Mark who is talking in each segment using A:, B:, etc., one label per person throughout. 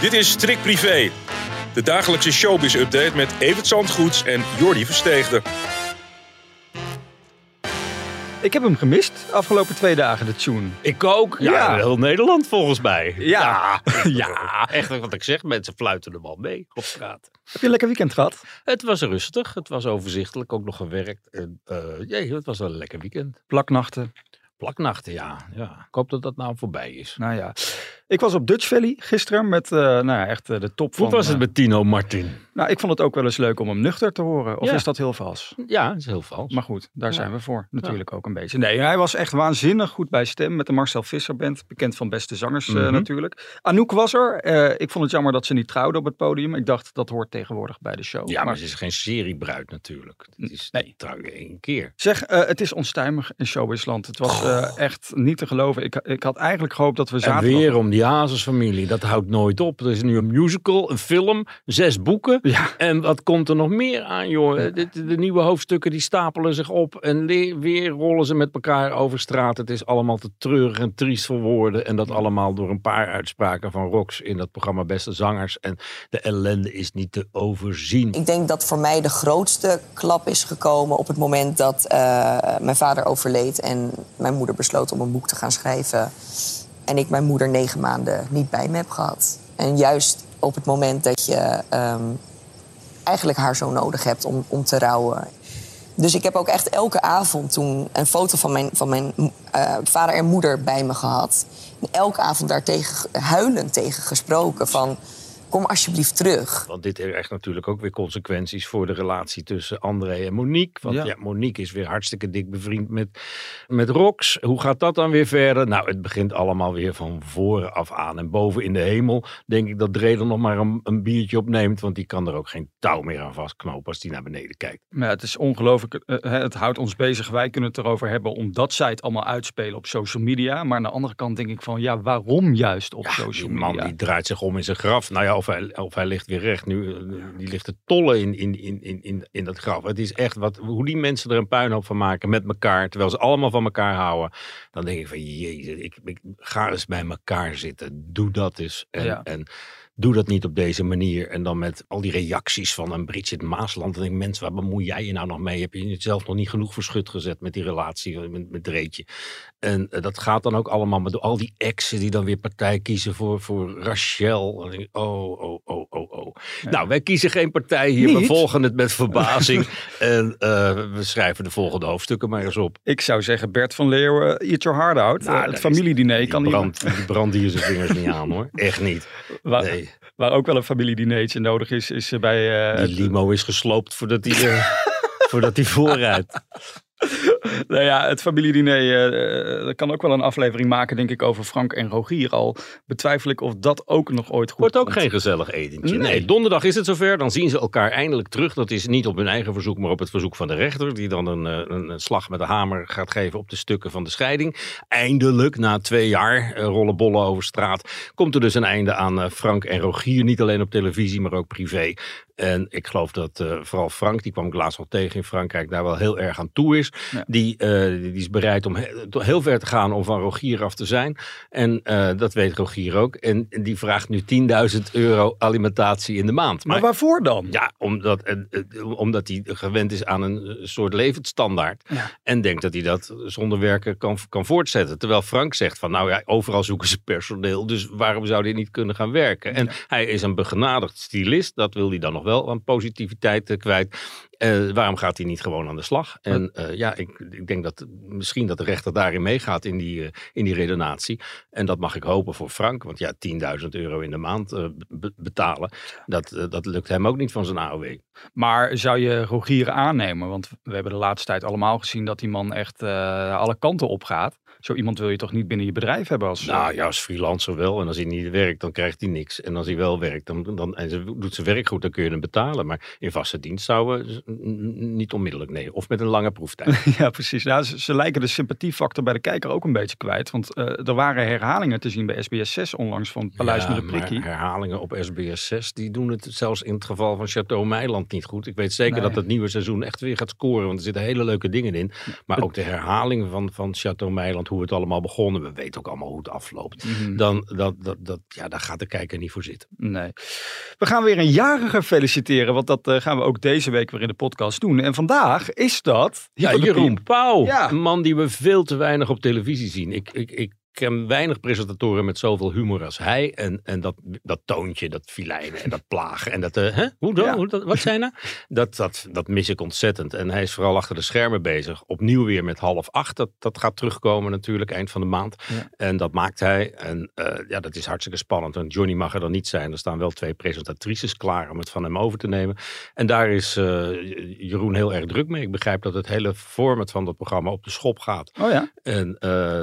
A: Dit is Strik Privé, de dagelijkse showbiz-update met Evert Zandgoeds en Jordi Versteegde.
B: Ik heb hem gemist afgelopen twee dagen, de tune.
C: Ik ook. Ja,
B: Ja.
C: heel Nederland volgens mij.
B: Ja.
C: ja. Echt wat ik zeg, mensen fluiten er wel mee op straat.
B: Heb je een lekker weekend gehad?
C: Het was rustig, het was overzichtelijk, ook nog gewerkt. En, eh, jee, het was wel een lekker weekend.
B: Plaknachten.
C: Plaknachten, ja. ja. Ik hoop dat dat nou voorbij is.
B: Nou ja. Ik was op Dutch Valley gisteren met eh, nou ja, echt eh, de top
C: Hoe
B: van...
C: was het
B: eh,
C: met Tino Martin?
B: Nou, ik vond het ook wel eens leuk om hem nuchter te horen. Of
C: Ja.
B: is dat heel vals?
C: Ja, dat is heel vals.
B: Maar goed, daar
C: Ja.
B: zijn we voor. Natuurlijk ook een beetje. Nee, hij was echt waanzinnig goed bij stem met de Marcel Visser Band. Bekend van beste zangers eh,
C: Mhm.
B: natuurlijk. Anouk was er. Eh, ik vond het jammer dat ze niet trouwde op het podium. Ik dacht, dat hoort tegenwoordig bij de show.
C: ja, maar ze is geen seriebruid natuurlijk. Het is
B: Nee.
C: nee. trouw je één keer.
B: Zeg, eh, het is onstuimig in showbizland. Het was echt niet te geloven. Ik, ik had eigenlijk gehoopt dat we
C: En
B: zaterdag...
C: weer om die Hazes-familie. Dat houdt nooit op. Er is nu een musical, een film, zes boeken.
B: Ja.
C: En wat komt er nog meer aan, joh? De, de, de nieuwe hoofdstukken die stapelen zich op. En weer rollen ze met elkaar over straat. Het is allemaal te treurig en triest voor woorden. En dat allemaal door een paar uitspraken van Rox in dat programma Beste Zangers. En de ellende is niet te overzien.
D: Ik denk dat voor mij de grootste klap is gekomen op het moment dat eh, mijn vader overleed en mijn moeder besloot om een boek te gaan schrijven. En ik mijn moeder negen maanden niet bij me heb gehad. En juist op het moment dat je ehm, eigenlijk haar zo nodig hebt om, om te rouwen. Dus ik heb ook echt elke avond toen een foto van mijn, van mijn eh, vader en moeder bij me gehad. En elke avond daar tegen, huilend tegen gesproken van... kom alsjeblieft terug.
C: Want dit heeft echt natuurlijk ook weer consequenties voor de relatie tussen André en Monique. Want
B: Ja.
C: ja. Monique is weer hartstikke dik bevriend met, met Rox. Hoe gaat dat dan weer verder? Nou, het begint allemaal weer van voren af aan. En boven in de hemel denk ik dat Dreder nog maar een, een biertje opneemt. Want die kan er ook geen touw meer aan vastknopen als die naar beneden kijkt.
B: Maar het is ongelooflijk. eh, hè, het houdt ons bezig. Wij kunnen het erover hebben omdat zij het allemaal uitspelen op social media. Maar aan de andere kant denk ik van ja, waarom juist op social
C: Die man
B: media?
C: die draait zich om in zijn graf. Nou ja, of hij, of hij ligt weer recht. Nu, eh, die ligt te tollen in, in, in, in, in, in dat graf. Het is echt wat, hoe die mensen er een puinhoop van maken met elkaar. Terwijl ze allemaal van elkaar houden. Dan denk ik van, jezus, ik, ik ga eens bij elkaar zitten. Doe dat eens. En,
B: Ja.
C: en doe dat niet op deze manier. En dan met al die reacties van een Bridget Maasland. Dan denk ik, mensen, waar bemoei jij je nou nog mee? Heb je jezelf nog niet genoeg verschut gezet met die relatie met, met Dreetje? En eh, dat gaat dan ook allemaal met al die exen die dan weer partij kiezen voor, voor Rachel. Ik, oh, oh, oh, Nou, wij kiezen geen partij hier. We
B: Niet?
C: volgen het met verbazing. en eh, we schrijven de volgende hoofdstukken maar eens op.
B: Ik zou zeggen Bert van Leeuwen, eat your heart out.
C: Nou,
B: Eh, het familiediner
C: Die
B: kan
C: brand, die brand hier zijn vingers niet aan hoor. Echt niet.
B: waar,
C: Nee,
B: waar ook wel een familiedineetje nodig is, is eh, bij...
C: die limo is gesloopt voordat hij, voordat hij.
B: nou ja, het familiediner eh, kan ook wel een aflevering maken, denk ik, over Frank en Rogier. Al betwijfel ik of dat ook nog ooit goed
C: Wordt ook
B: komt.
C: geen gezellig etentje.
B: Nee.
C: Nee. donderdag is het zover. Dan zien ze elkaar eindelijk terug. Dat is niet op hun eigen verzoek, maar op het verzoek van de rechter. Die dan een, eh, een, een slag met de hamer gaat geven op de stukken van de scheiding. Eindelijk, na twee jaar rollen bollen over straat, komt er dus een einde aan Frank en Rogier. Niet alleen op televisie, maar ook privé. En ik geloof dat eh, vooral Frank, die kwam ik laatst al tegen in Frankrijk, daar wel heel erg aan toe is.
B: Ja.
C: Die, eh, die is bereid om he- heel ver te gaan om van Rogier af te zijn. En eh, dat weet Rogier ook. En die vraagt nu 10.000 euro alimentatie in de maand.
B: Maar waarvoor dan?
C: ja, omdat, eh, eh, omdat hij gewend is aan een eh, soort levensstandaard.
B: Ja.
C: En denkt dat hij dat zonder werken kan, kan voortzetten. Terwijl Frank zegt van nou ja, overal zoeken ze personeel. Dus waarom zou hij niet kunnen gaan werken? En hij is een begenadigd stylist. Dat wil hij dan nog wel aan positiviteit eh, kwijt. Uh, waarom gaat hij niet gewoon aan de slag? En uh, ja, ik, ik, denk dat misschien dat de rechter daarin meegaat in die, uh, in die redenatie. En dat mag ik hopen voor Frank. Want ja, 10.000 euro in de maand be betalen, dat, dat lukt hem ook niet van zijn AOW.
B: Maar zou je Rogier aannemen? Want we hebben de laatste tijd allemaal gezien dat die man echt alle kanten op gaat. Zo iemand wil je toch niet binnen je bedrijf hebben als...
C: Nou ja, als freelancer wel. En als hij niet werkt, dan krijgt hij niks. En als hij wel werkt dan, dan, en ze doet zijn werk goed, dan kun je hem betalen. Maar in vaste dienst zouden niet onmiddellijk, nee. Of met een lange proeftijd.
B: ja, precies. Nou, ze, ze, lijken de sympathiefactor bij de kijker ook een beetje kwijt. Want uh, er waren herhalingen te zien bij SBS 6 onlangs van Paleis ja, met de Prikkie.
C: herhalingen op SBS 6, die doen het zelfs in het geval van Chateau Meiland niet goed. Ik weet zeker nee. dat het nieuwe seizoen echt weer gaat scoren, want er zitten hele leuke dingen in. Maar ook de herhaling van, van Chateau Meiland, hoe het allemaal begonnen, we weten ook allemaal hoe het afloopt. Mm -hmm. Dan, dat, dat, dat, ja, daar gaat de kijker niet voor zitten.
B: Nee. We gaan weer een jarige feliciteren, want dat uh, gaan we ook deze week weer in de podcast doen. En vandaag is dat...
C: Ja, Jeroen Pauw. Ja. Een man die we veel te weinig op televisie zien. Ik, ik, ik ken weinig presentatoren met zoveel humor als hij. En, en dat, dat toontje, dat filijnen en dat plagen. En dat, uh, hè? Hoe dan? Hoe, dat, wat zijn nou? Dat, dat, dat mis ik ontzettend. En hij is vooral achter de schermen bezig. Opnieuw weer met half acht. Dat, dat gaat terugkomen natuurlijk, eind van de maand. Ja. En dat maakt hij. En uh, ja, dat is hartstikke spannend. En Johnny mag er dan niet zijn. Er staan wel twee presentatrices klaar om het van hem over te nemen. En daar is uh, Jeroen heel erg druk mee. Ik begrijp dat het hele format van dat programma op de schop gaat.
B: Oh ja?
C: En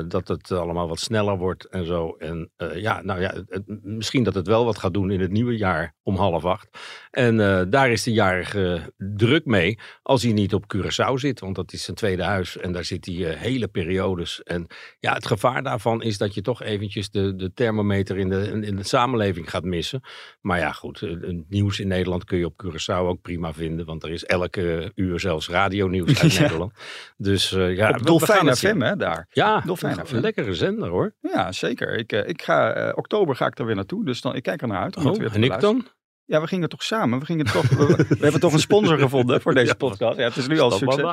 C: dat het allemaal wat sneller wordt en zo. En uh, ja, nou ja, het, misschien dat het wel wat gaat doen in het nieuwe jaar om half acht. En uh, daar is de jarige druk mee als hij niet op Curaçao zit. Want dat is zijn tweede huis en daar zit hij uh, hele periodes. En ja, het gevaar daarvan is dat je toch eventjes de, de thermometer in de, in de samenleving gaat missen. Maar ja, goed, het nieuws in Nederland kun je op Curaçao ook prima vinden. Want er is elke uur zelfs radionieuws uit ja. Nederland. Dus ja,
B: op Dolfijn FM hè, daar.
C: Ja, Dolfijn FM. lekkere zender hoor.
B: Ja, zeker. Ik, ik ga, uh, oktober ga ik er weer naartoe, dus dan, ik kijk er naar uit. Om
C: oh,
B: het weer te
C: en ik dan?
B: Ja, we gingen toch samen. We, gingen toch, we, we hebben toch een sponsor gevonden voor deze podcast. Ja, het is nu al succes.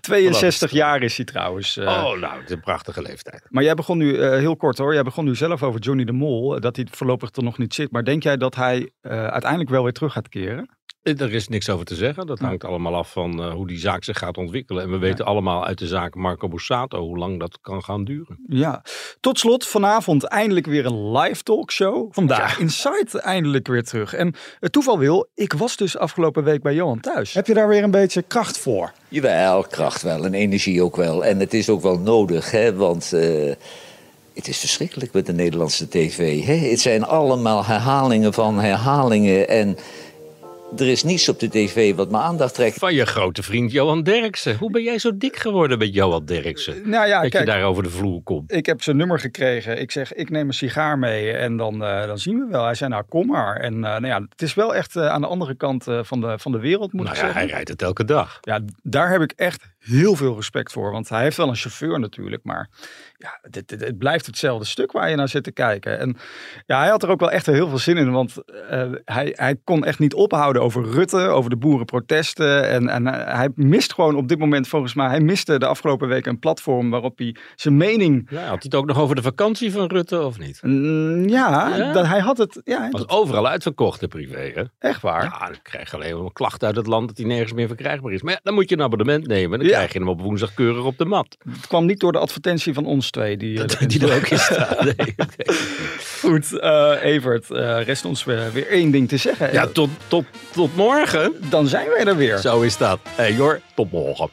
B: 62 jaar is hij trouwens.
C: Uh, oh, nou, het is een prachtige leeftijd.
B: Maar jij begon nu, uh, heel kort hoor, jij begon nu zelf over Johnny de Mol, dat hij voorlopig er nog niet zit. Maar denk jij dat hij uiteindelijk wel weer terug gaat keren?
C: Er is niks over te zeggen. Dat hangt allemaal af van uh, hoe die zaak zich gaat ontwikkelen. En we weten ja. allemaal uit de zaak Marco Bussato hoe lang dat kan gaan duren.
B: Ja, tot slot vanavond eindelijk weer een live talkshow. Vandaag ja. Inside eindelijk weer terug. En het toeval wil, ik was dus afgelopen week bij Johan thuis. Heb je daar weer een beetje kracht voor?
E: Jawel, kracht wel en energie ook wel. En het is ook wel nodig, hè, want... Uh... Het is verschrikkelijk met de Nederlandse tv. Hè? Het zijn allemaal herhalingen van herhalingen. En er is niets op de tv wat mijn aandacht trekt.
C: Van je grote vriend Johan Derksen. Hoe ben jij zo dik geworden met Johan Derksen?
B: Nou ja,
C: dat
B: kijk,
C: je daar over de vloer komt.
B: Ik heb zijn nummer gekregen. Ik zeg, ik neem een sigaar mee en dan, uh, dan zien we wel. Hij zei, nou kom maar. En uh, nou ja, het is wel echt uh, aan de andere kant van, de, van de wereld, moet
C: nou
B: ik
C: ja,
B: zeggen.
C: Hij rijdt het elke dag.
B: Ja, daar heb ik echt heel veel respect voor. Want hij heeft wel een chauffeur natuurlijk, maar ja, dit, dit, het blijft hetzelfde stuk waar je naar zit te kijken. En ja, hij had er ook wel echt heel veel zin in, want uh, hij, hij kon echt niet ophouden over Rutte, over de boerenprotesten. En, en uh, hij mist gewoon op dit moment, volgens mij, hij miste de afgelopen weken een platform waarop hij zijn mening...
C: Ja, had hij het ook nog over de vakantie van Rutte, of niet?
B: Mm, ja, ja? Dat, hij had het... Ja,
C: was overal uitverkocht, de privé, hè?
B: Echt waar?
C: Ja, dan krijg je alleen een klacht uit het land dat hij nergens meer verkrijgbaar is. Maar ja, dan moet je een abonnement nemen, dan ja. Krijg je hem op woensdag keurig op de mat.
B: Het kwam niet door de advertentie van ons twee, die...
C: die er ook in staat. Nee, okay.
B: Goed, uh, Evert, uh, rest ons weer, weer één ding te zeggen.
C: Ja, tot, tot, tot morgen.
B: Dan zijn wij er weer.
C: Zo is dat. Hey Jor, tot morgen.